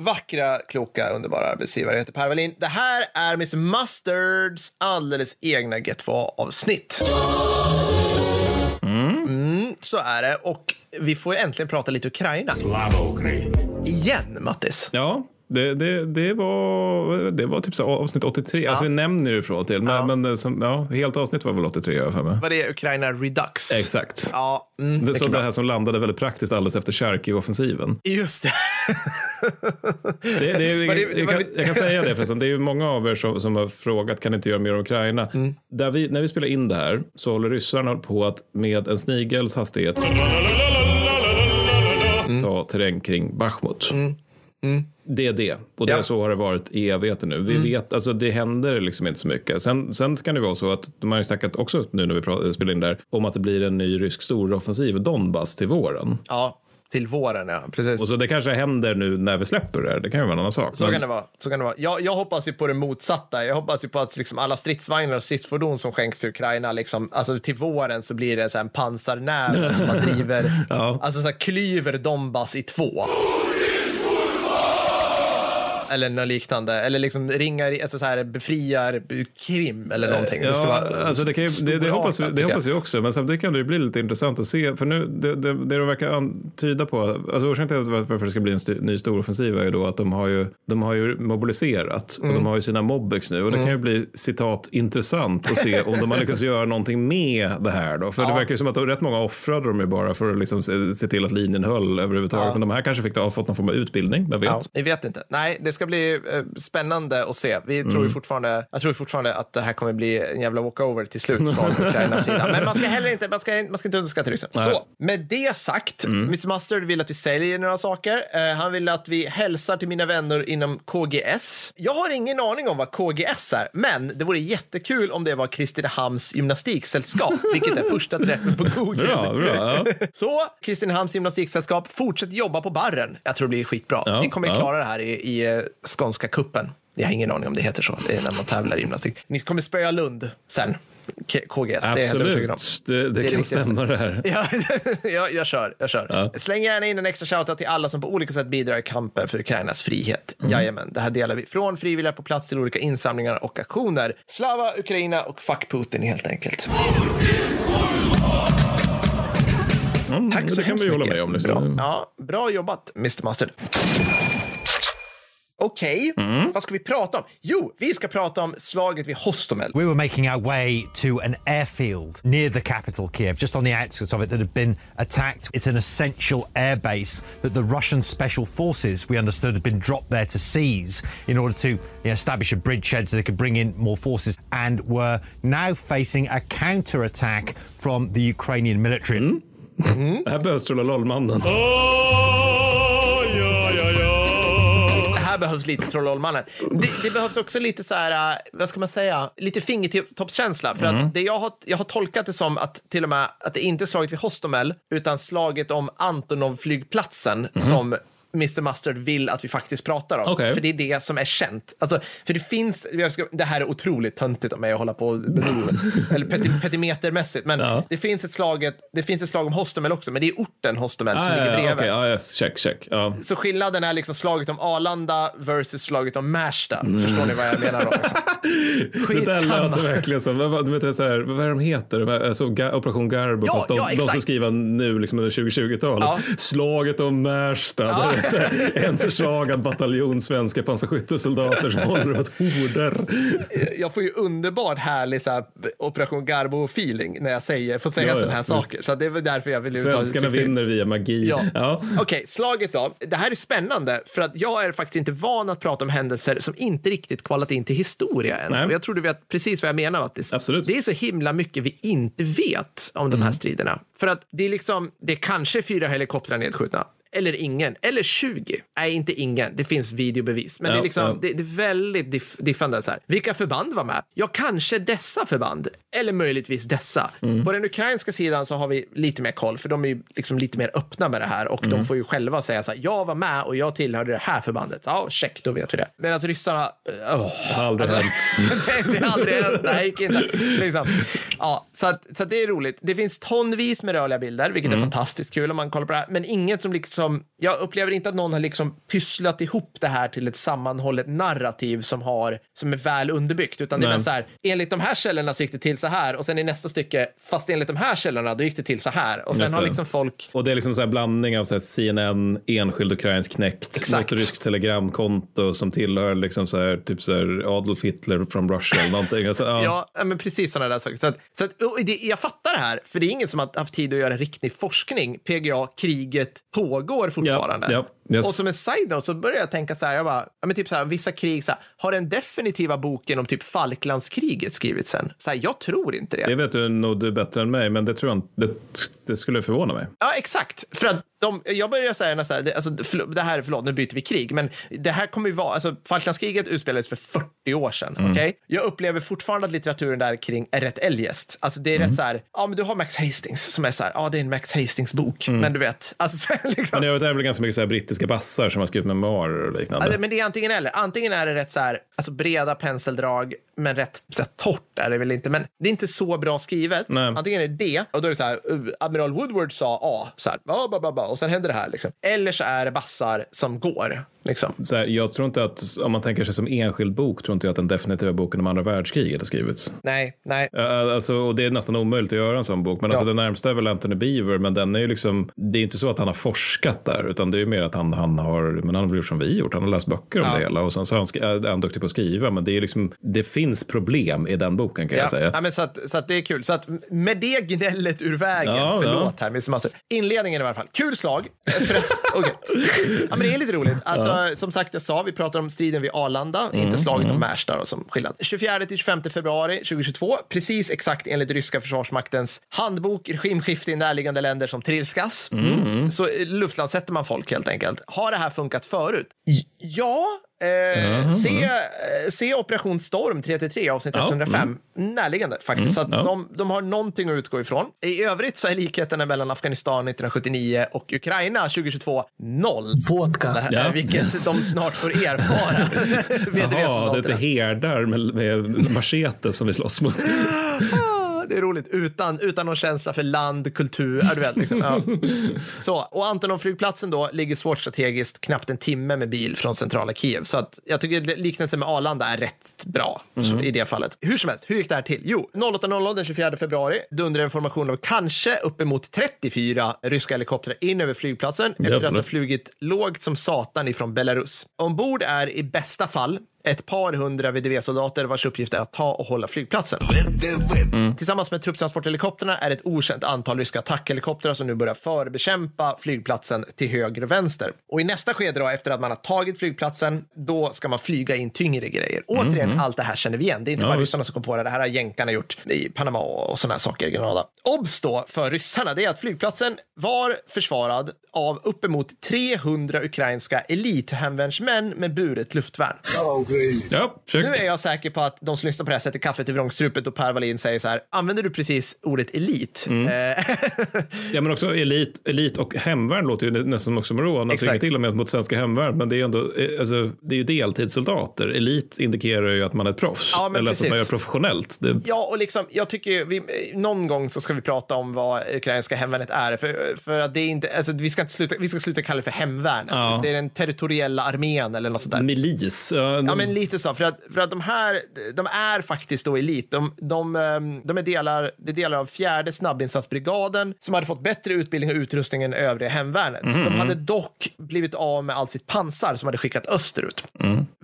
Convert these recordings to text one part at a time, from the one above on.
Vackra, kloka, underbara arbetsgivare. Jag heter Per Wallin. Det här är Mr Mustards alldeles egna G2-avsnitt. Mm, så är det. Och vi får ju äntligen prata lite Ukraina. Igen, Mattis. Ja, det, det, det, var, det var typ så avsnitt 83. Alltså vi nämner det från och till. Men, Ja. men som, ja, helt avsnitt var väl 83 har jag för mig. Vad det är Ukraina Redux. Exakt. Ja, mm, Det så det här som landade väldigt praktiskt alldeles efter Charkiv-offensiven. Just det. Det, det, Var jag, var kan, jag kan säga det förresten. Det är ju många av er som, som har frågat kan ni inte göra mer om Ukraina. Mm. Där vi, när vi spelar in det här så håller ryssarna på att med en snigels hastighet Mm. ta terräng kring Bachmut. Det är det. Och det Ja. Mm. så har det varit i evigheter nu. Vi vet, alltså det händer liksom inte så mycket. Sen, sen kan det vara så att de har ju snackat också nu när vi pratar, spelar in där om att det blir en ny rysk storoffensiv Donbass till våren. Ja, till våren, ja. Precis. Och så det kanske händer nu när vi släpper det här. Det kan ju vara en annan sak. Så Men- kan det vara. Så kan det vara. Jag, jag hoppas ju på det motsatta. Jag hoppas ju på att liksom alla stridsvagnar och stridsfordon som skänks till Ukraina, liksom, alltså till våren så blir det så en pansarnäve som man driver, Ja. alltså så här klyver Donbass i två. Eller något liknande. Eller liksom ringar, alltså så här, befriar Krim eller någonting. det ska Ja, vara alltså det, kan ju, det, det, hoppas vi, det hoppas vi också, men samtidigt kan det ju bli lite intressant att se. För nu, det, det, det de verkar antyda på, alltså orsaken till varför det ska bli en st ny storoffensiv är ju då att de har ju, de har ju mobiliserat Mm. och de har ju sina mobbex nu. Och det kan ju bli citat intressant att se om de har lyckats göra någonting med det här då. För det Ja. verkar ju som att rätt många offrade de ju bara för att liksom se, se till att linjen höll överhuvudtaget. Ja. Men de här kanske fick ha fått någon form av utbildning, vem vet? Ja, vi vet inte. Nej, det ska bli eh, spännande att se. Vi tror Mm. ju fortfarande, jag tror fortfarande att det här kommer bli en jävla walkover till slut från Ukrainas sida. Men man ska heller inte, man ska, man ska inte underskatta. Mm. Så, med det sagt, Mr Mustard vill att vi säljer några saker. Eh, han vill att vi hälsar till mina vänner inom KGS. Jag har ingen aning om vad KGS är, men det vore jättekul om det var Kristinehamns gymnastiksällskap, vilket är första träffen på Google. Bra, bra. Ja. Så, Kristinehamns gymnastiksällskap, fortsätt jobba på barren. Jag tror det blir skitbra. Ja, Ni kommer ja. klara det här i, i eh, Skånska kuppen. Jag har ingen aning om det heter så. Det är när man tävlar i gymnastik. Ni kommer spöa Lund sen. K- KGS. Absolut, det, det, Det det kan stämma det här. Ja, jag, jag kör. Jag kör. Ja. Släng gärna in en extra shoutout till alla som på olika sätt bidrar i kampen för Ukrainas frihet. Mm. Jajamän, det här delar vi från frivilliga på plats till olika insamlingar och aktioner. Slava Ukraina och fuck Putin helt enkelt. Mm, Tack så det kan hemskt vi hålla mycket. med om. Liksom. Bra. Ja, bra jobbat, Mr Mustard. Okej, Mm. vad ska vi prata om? Jo, vi ska prata om slaget vid Hostomel. We were making our way to an airfield near the capital, Kiev, just on the outskirts of it, that had been attacked. It's an essential airbase that the Russian special forces, we understood, had been dropped there to seize in order to you know, establish a bridgehead so they could bring in more forces, and were now facing a counterattack from the Ukrainian military. Här behövs Trollololmannen. Det här behövs lite Trollolmannen. Det, det behövs också lite så här, äh, vad ska man säga, lite fingertoppskänsla. För Mm. att det jag har, jag har tolkat det som att till och med att det inte är slaget vid Hostomel, utan slaget om Antonov-flygplatsen som Mr Mustard vill att vi faktiskt pratar om. Okej. För det är det som är känt. Alltså, för det finns, jag ska, det här är otroligt töntigt av mig att hålla på eller peti, petimetermässigt, men Ja. det, finns ett slaget, det finns ett slag om Hostomel också, men det är orten Hostomel som Ah, ligger ja, bredvid. okej, ja, yes, check, check. Ja. Så skillnaden är liksom slaget om Arlanda versus slaget om Märsta. Förstår ni vad jag menar då? Liksom? Det där Skitsamma. lät verkligen som, vad, vet, så här, vad är de heter? De här, Alltså, Ga- Operation Garbo, Ja, fast de, ja, de som skriver nu liksom under 2020-talet. Ja. Slaget om Märsta. En försvagad bataljon svenska pansarskyttesoldater som håller åt horder. Jag får ju underbart härlig så här, Operation Garbo-feeling när jag säger, får säga Ja, sådana här saker. Så det är väl därför jag vill Svenskarna vinner via magi. Ja. Ja. Okej, slaget då. Det här är spännande för att jag är faktiskt inte van att prata om händelser som inte riktigt kvalat in till historia än. Nej. Och jag tror du vet precis vad jag menar Mattis. Absolut. Det är så himla mycket vi inte vet om de här striderna. För att det är liksom, det är kanske fyra helikoptrar nedskjutna. Eller ingen. Eller 20. Nej, inte ingen. Det finns videobevis. Men det, är Ja, liksom, ja. det, det är väldigt diff, diffande. Så här. Vilka förband var med? Ja, kanske dessa förband. Eller möjligtvis dessa. Mm. På den ukrainska sidan så har vi lite mer koll, för de är ju liksom lite mer öppna med det här och Mm. de får ju själva säga så här, jag var med och jag tillhörde det här förbandet. Ja, check, då vet vi det. Medan alltså, ryssarna, uh, Har aldrig hänt. det, det har aldrig hänt. Det här gick inte. Liksom. Ja, så, att, så att det är roligt. Det finns tonvis med rörliga bilder, vilket Mm. är fantastiskt kul om man kollar på det här. Men inget som liksom, jag upplever inte att någon har liksom pysslat ihop det här till ett sammanhållet narrativ som, har, som är väl underbyggt. Utan det är Nej. så här, enligt de här källorna så gick det till så här och sen i nästa stycke, fast enligt de här källorna, då gick det till så här. Och sen har liksom folk Och det är liksom så här blandning av så här CNN, enskild ukrainsk knekt, Exakt. något ryskt telegramkonto som tillhör liksom så här, typ så här Adolf Hitler from Russia eller någonting. Alltså, ja. Ja, men precis sådana där saker. Så att, så att, det, jag fattar det här, för det är ingen som har haft tid att göra riktig forskning. PGA, kriget pågår fortfarande. Ja, ja, yes. Och som en side-note så börjar jag tänka så här, jag bara, ja, men typ så här, vissa krig, så här, har den definitiva boken om typ Falklandskriget skrivits sen? Så här, jag tror inte det. Det vet du nog du bättre än mig, men det tror jag inte. Det, det skulle förvåna mig. Ja, exakt. För att de, jag börjar säga det, alltså, det här, förlåt, nu byter vi krig, men det här kommer ju vara, alltså Falklandskriget utspelades för 40 år sedan, Mm. okej? Jag upplever fortfarande att litteraturen där kring är rätt eljest. Alltså det är Mm. rätt så här, ja men du har Max Hastings som är så här, ja det är en Max Hastings-bok, men du vet, alltså så här, liksom. Mm. Men jag vet, det är väl ganska mycket så här politiska bassar som har skrivit memoarer och liknande. Alltså, men det är antingen eller. Antingen är det rätt så här, alltså breda penseldrag, men rätt så här, torrt är det väl inte. Men det är inte så bra skrivet. Nej. Antingen är det det, och då är det så här, uh, Admiral Woodward sa A, så här, ba, ba, ba, ba, och sen händer det här. Liksom. Eller så är det bassar som går. Liksom. Här, jag tror inte att, om man tänker sig som enskild bok, tror inte jag att den definitiva boken om andra världskriget har skrivits. Nej, nej. Ja, Alltså, och det är nästan omöjligt att göra en sån bok. Men alltså, Ja. det närmsta är väl Anthony Beaver, men den är ju liksom, det är inte så att han har forskat där, utan det är mer att han, han har, men han har gjort som vi gjort, han har läst böcker om Ja. det hela och sen så är han, är han duktig på att skriva, men det är liksom, det finns problem i den boken kan jag Ja, säga. ja, men så, att, så att det är kul. Så att med det gnället ur vägen, Ja, förlåt här, Mr. Master. Inledningen i alla fall. Kul slag. Okej. ja, men det är lite roligt. Alltså, Som sagt, jag sa, vi pratar om striden vid Arlanda, Mm, inte slaget om Märsta då, som skillnad. 24 till 25 februari 2022, precis exakt enligt ryska försvarsmaktens handbok, regimskifte i närliggande länder som trilskas. Mm. Så eh, luftlandsätter man folk helt enkelt. Har det här funkat förut? Ja, Eh, se, se Operation Storm 333 avsnitt Ja, 105. Närliggande faktiskt. så att ja. de, de har någonting att utgå ifrån. I övrigt så är likheterna mellan Afghanistan 1979 och Ukraina 2022 noll. Vodka. Det här, Ja, vilket yes. de snart får erfara. Jaha, det är inte herdar med, med machete som vi slåss mot. Det är roligt. Utan, utan någon känsla för land, kultur. Du vet, liksom. ja. Så, och Antonov-flygplatsen då ligger svårt strategiskt knappt en timme med bil från centrala Kiev. Så att jag tycker liknelsen med Arlanda är rätt bra så, i det fallet. Hur som helst, hur gick det här till? Jo, 08.00 den 24 februari dundrar en formation av kanske uppemot 34 ryska helikoptrar in över flygplatsen efter att Jävlar. ha flugit lågt som satan ifrån Belarus. Ombord är i bästa fall ett par hundra VDV-soldater vars uppgift är att ta och hålla flygplatsen. Tillsammans med trupptransporthelikopterna är ett okänt antal ryska attackhelikoptrar som nu börjar förbekämpa flygplatsen till höger och vänster. Och i nästa skede då, efter att man har tagit flygplatsen, då ska man flyga in tyngre grejer. Återigen, allt det här känner vi igen. Det är inte Ja, bara ryssarna som kom på det, det här har jänkarna gjort i Panama och sådana här saker i Granada. Obs då för ryssarna, det är att flygplatsen var försvarad av uppemot 300 ukrainska elithemvärnsmän med buret luftvärn. Ja. Nu är jag säker på att de som lyssnar på det här sätter kaffet i vrångstrupet och Per Wallin säger så här, använder du precis ordet elit? Mm. Eh, Ja, men också elit, elit och hemvärn låter ju nästan som oxymoron. Alltså inget till och med mot svenska hemvärn, men det är ju ändå eh, alltså, det är ju deltidssoldater. Elit indikerar ju att man är ett proffs. Ja, Eller alltså att man gör precis. professionellt. Det, Ja, och liksom, jag tycker ju, vi, någon gång så ska vi prata om vad ukrainska hemvärnet är. För, för att det är inte, alltså, vi, ska inte sluta, vi ska sluta kalla det för hemvärnet. Ja. Det är den territoriella armén eller något sånt där. milis. Ja, Ja, men lite så. För att, för att de här, de är faktiskt då elit. De, de, ehm, de är delar, är delar av fjärde snabbinsatsbrigaden som hade fått bättre utbildning och utrustning än övriga hemvärnet. De hade dock blivit av med allt sitt pansar som hade skickat österut.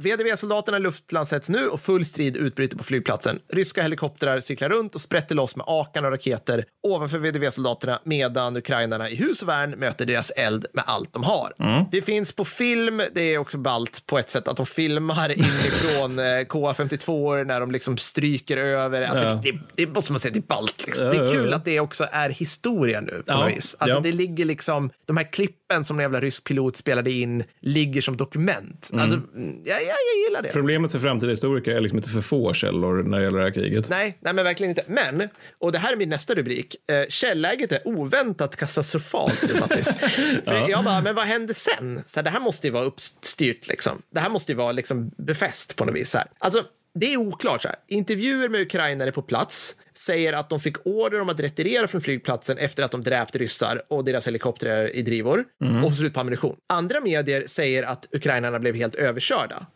VDV-soldaterna luftlandsätts nu och full strid utbryter på flygplatsen. Ryska helikoptrar cyklar runt och sprätter loss med akan och raketer ovanför VDV-soldaterna medan ukrainarna i hus och värn möter deras eld med allt de har. Det finns på film, det är också ballt på ett sätt att de filmar inifrån eh, KA52 när de liksom stryker över. Alltså, Ja. det, det måste man säga, det är ballt. Liksom. Det Ja, är ja, kul ja. att det också är historia nu på något vis. Alltså. Det ligger liksom, de här klippen som en jävla rysk pilot spelade in ligger som dokument. Alltså, mm, ja, ja, jag gillar det. Problemet för framtida historiker är liksom inte för få källor när det gäller det här kriget. Nej, nej, men verkligen inte. Men, och det här är min nästa rubrik, eh, källäget är oväntat katastrofalt. För Jag bara, men vad hände sen? Så här, det här måste ju vara uppstyrt, liksom. Det här måste ju vara liksom befäst på något vis. Här. Alltså, Det är oklart. Så här. Intervjuer med ukrainare på plats säger att de fick order om att retirera från flygplatsen efter att de dräpt ryssar och deras helikoptrar i drivor och få slut på ammunition. Andra medier säger att ukrainarna blev helt överkörda.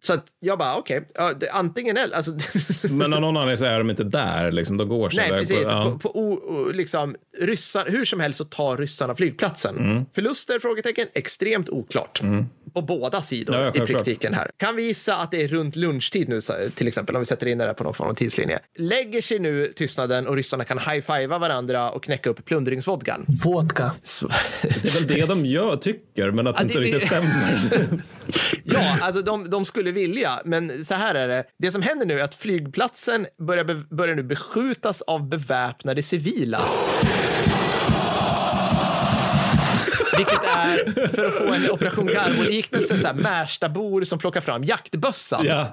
Så att jag bara, okej, det- antingen eller. Alltså, Men av någon anledning så är de inte där, liksom. de går sig Nej, iväg precis. På, ja. På, på, o- o- liksom, ryssar, hur som helst så tar ryssarna flygplatsen. Mm. Förluster? Frågetecken. Extremt oklart. På båda sidor Ja, i praktiken här. Kan vi gissa att det är runt lunchtid nu, så- till exempel, om vi sätter in det där på någon form av tidslinje. Lägger sig nu tystnaden och ryssarna kan high-fivea varandra och knäcka upp plundringsvodkan. Vodka. Så, Det är väl det de gör, tycker, men att det inte det- riktigt stämmer. ja, alltså de, de skulle vilja, men så här är det. Det som händer nu är att flygplatsen börjar, be, börjar nu beskjutas av beväpnade civila. Vilket är, för att få en Operation Garbo-liknelse, Märsta-bor som plockar fram jaktbössan. ja.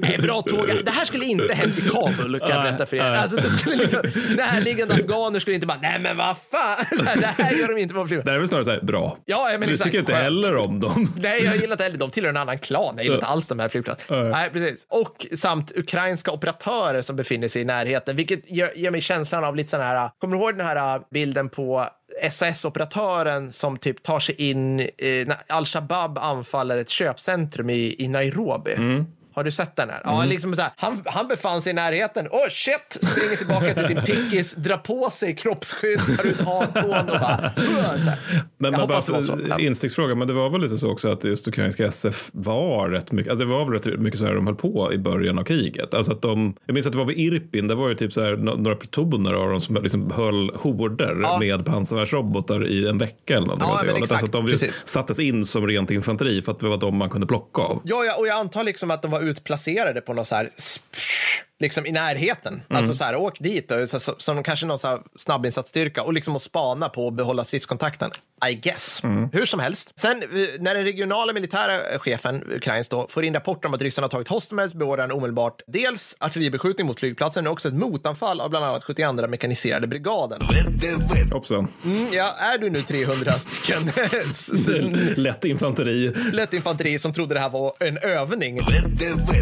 Nej, bra tåg. Det här skulle inte hänt i Kabul, kan jag berätta för er. Alltså, det skulle liksom, närliggande afghaner skulle inte bara, nej men vad fan, här, det här gör de inte på flygplatsen. Det är väl snarare så här, bra. Ja, men Du exakt. tycker inte Skönt. heller om dem. Nej, jag gillar inte heller. De tillhör en annan klan. Jag gillar inte alls de här flygplatserna. Nej. Nej, precis. Och samt ukrainska operatörer som befinner sig i närheten, vilket ger, ger mig känslan av lite sån här, kommer du ihåg den här bilden på SAS-operatören som typ tar sig in eh, när al-Shabab anfaller ett köpcentrum i, i Nairobi? Mm. Har du sett den här? Ja, liksom så här han, han befann sig i närheten. Åh, shit! Springer tillbaka till sin pickis, drar på sig kroppsskydd, tar ut AK och bara... Så här. Men, jag men det bara, var så. Ja. insticksfråga, men det var väl lite så också att just ukrainska SF var rätt mycket, alltså det var väl rätt mycket så här de höll på i början av kriget. Alltså att de, jag minns att det var vid Irpin, det var ju typ så här nå- några plutoner av dem som liksom höll horder Ja. med pansarvärnsrobotar i en vecka eller någonting. Ja, det men exakt, alltså att de precis. sattes in som rent infanteri för att det var de man kunde plocka av. Ja, ja, och jag antar liksom att de var utplacerade på något så här liksom i närheten. Mm. Alltså så här, åk dit då, så, så, som kanske någon så här snabbinsatsstyrka och liksom att spana på och behålla stridskontakten. I guess. Mm. Hur som helst. Sen eh, när den regionala militära chefen, ukrainsk då, får in rapporter om att ryssarna har tagit hostages beordrar han omedelbart dels artilleribeskjutning mot flygplatsen men också ett motanfall av bland annat 72 mekaniserade brigaden. Hoppsan. Mm, ja, är du nu 300 stycken Lätt infanteri. lätt infanteri som trodde det här var en övning.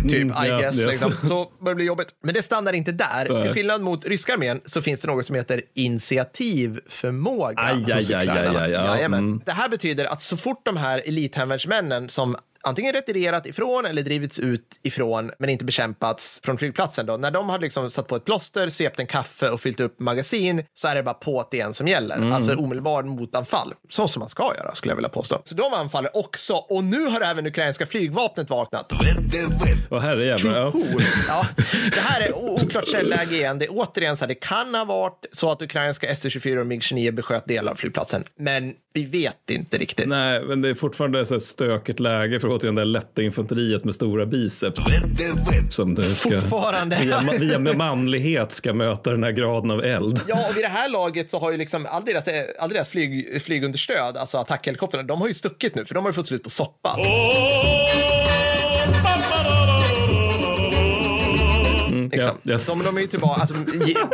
Typ, I guess. Liksom. Så börjar det bli jobbigt. Men det stannar inte där. Nej. Till skillnad mot ryska armén så finns det något som heter initiativförmåga. Aj, aj, aj, aj, aj. Jajamän. Mm. Det här betyder att så fort de här elithemvärnsmännen som antingen retirerat ifrån eller drivits ut ifrån, men inte bekämpats från flygplatsen. Då. När de har liksom satt på ett plåster, svept en kaffe och fyllt upp magasin så är det bara på igen som gäller. Mm. Alltså omedelbar motanfall. Så som man ska göra, skulle jag vilja påstå. Så de anfaller också, och nu har även ukrainska flygvapnet vaknat. Och herrejävlar. Ja. Oh, ja, det här är oklart källäge igen. Det är återigen så här, det kan ha varit så att ukrainska SU-24 och MiG-29 besköt delar av flygplatsen, men vi vet inte riktigt. Nej, men det är fortfarande så här stökigt läge för återigen det lätta infanteriet med stora biceps. Som du ska, Fortfarande. via, via manlighet ska möta den här graden av eld. Ja, och vid det här laget så har ju liksom all deras, all deras flyg, flygunderstöd, alltså attackhelikoptrarna, de har ju stuckit nu för de har ju fått slut på soppa. Liksom. Ja, yes. de, de är ju tillbaka, alltså,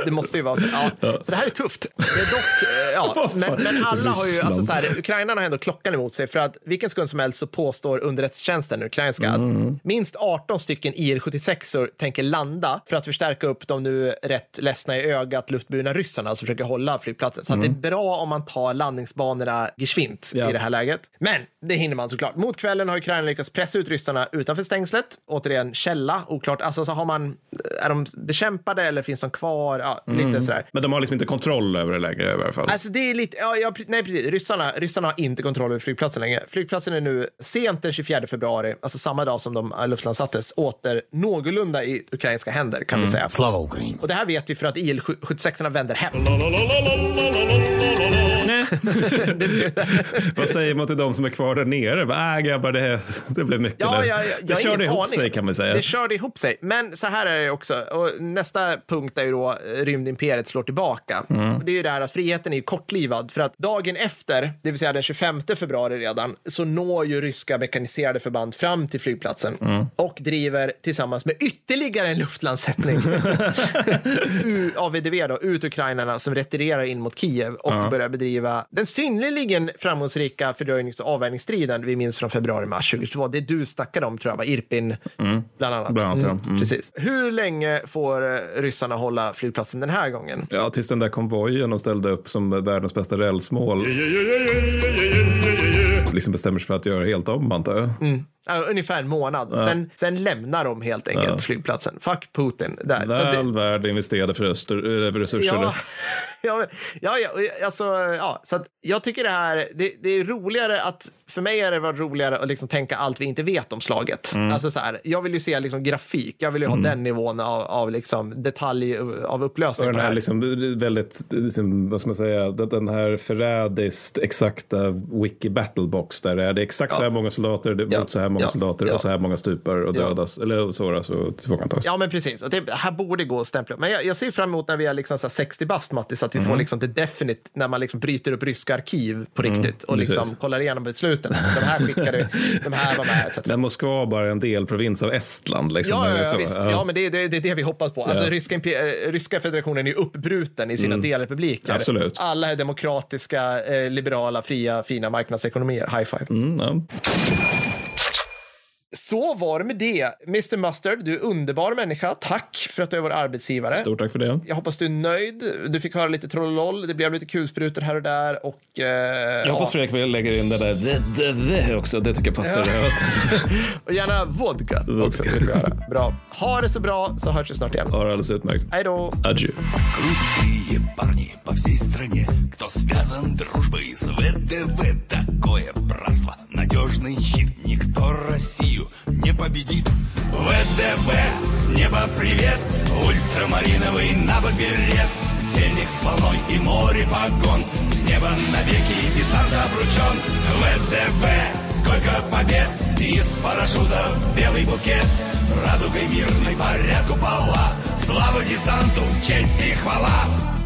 det måste ju vara så. Ja. Så det här är tufft. Det är dock, eh, ja, men, men alla har ju, alltså så här, ukrainarna har ändå klockan emot sig för att vilken sekund som helst så påstår underrättelsetjänsten, ukrainska, Mm. att minst 18 stycken IL-76 tänker landa för att förstärka upp de nu rätt ledsna i ögat luftburna ryssarna som försöker hålla flygplatsen. Så att det är bra om man tar landningsbanorna geschwint Mm. Ja. i det här läget. Men det hinner man såklart. Mot kvällen har Ukraina lyckats pressa ut ryssarna utanför stängslet. Återigen, källa, oklart. Alltså så har man, är de bekämpade eller finns de kvar? Ja, Mm. lite sådär. Men de har liksom inte kontroll över det längre i alla fall. Alltså det är lite, ja, ja, nej precis, ryssarna, ryssarna har inte kontroll över flygplatsen längre. Flygplatsen är nu sent den 24 februari, alltså samma dag som de äh, luftlandsattes, åter någorlunda i ukrainska händer kan vi säga. Slava Ukraina. Och det här vet vi för att IL-76 vänder hem. Nej. Vad säger man till de som är kvar där nere? Bara, Äh, grabbar, det, det blev mycket. Ja, ja, ja, jag det körde ihop aning. sig kan man säga. Det körde ihop sig. Men så här är det också. Och nästa punkt är ju då eh, rymdimperiet slår tillbaka. Mm. Det är ju det här att friheten är ju kortlivad. För att dagen efter, det vill säga den 25 februari redan, så når ju ryska mekaniserade förband fram till flygplatsen Mm. och driver tillsammans med ytterligare en luftlandsättning av VDV då, ut ukrainarna som retirerar in mot Kiev och börjar bedriva bedriva den synnerligen framgångsrika fördröjnings och avvärjningsstriden vi minns från februari-mars 2022. Det du snackade om tror jag var Irpin, bland annat. Bland annat, ja. Mm. Precis. Hur länge får eh, ryssarna hålla flygplatsen den här gången? Ja, tills den där konvojen de ställde upp som världens bästa rälsmål liksom bestämmer sig för att göra helt om, antar jag. Ja, ungefär en månad. Sen, sen lämnar de helt enkelt flygplatsen. Fuck Putin. Där. Så det- Väl värd investerade för öster, äh, resurser. Ja, ja, men, ja, ja, alltså, ja, så jag tycker det här, det, det är roligare att, för mig är det varit roligare att liksom tänka allt vi inte vet om slaget. Mm. Alltså så här, jag vill ju se liksom grafik, jag vill ju ha den nivån av, av liksom detalj, av upplösning. Och den här liksom väldigt, liksom, vad ska man säga, den här förrädiskt exakta wiki battlebox där det är, det är exakt så här många soldater det är Ja. mot så här många Ja. soldater Ja. och så här många stupar och Ja. dödas, eller såras och tillfångatas. Ja, men precis. Och det här borde gå att stämpla. Men jag, jag ser fram emot när vi är liksom så här 60 bast, Mattis, att vi Mm. får liksom det definite, när man liksom bryter upp ryska arkiv på riktigt och liksom kollar igenom besluten. De här skickade, de här var med, etc. Men Moskva bara är en delprovins av Estland. Liksom, Ja, ja, ja visst. Ja. men det, är- det, det är det vi hoppas på. Alltså, ryska, eh, ryska federationen är uppbruten i sina delrepubliker. Absolut. Alla är demokratiska, eh, liberala, fria, fina marknadsekonomier. High five. Mm, ja. Så var det med det. Mr Mustard, du är underbar människa. Tack för att du är vår arbetsgivare. Stort tack för det. Jag hoppas du är nöjd. Du fick höra lite trollololl. Det blev lite kulsprutor här och där. Och, eh, Jag hoppas ja. Fredrik vill lägga in det där the, the, the också. Det tycker jag passar. Ja. och gärna vodka också. Vill vi höra. Bra. Ha det så bra så hörs vi snart igen. Ja, det är alldeles utmärkt. Hej då. Adjö. Крутые парни по всей стране Кто связан дружбой с ВДВ Победит. ВДВ, с неба привет. Ультрамариновый набок берет Денег с волной и море погон С неба навеки десант обручен. ВДВ, сколько побед. Из парашютов белый букет. Радугой мирной порядку пола Слава десанту, честь и хвала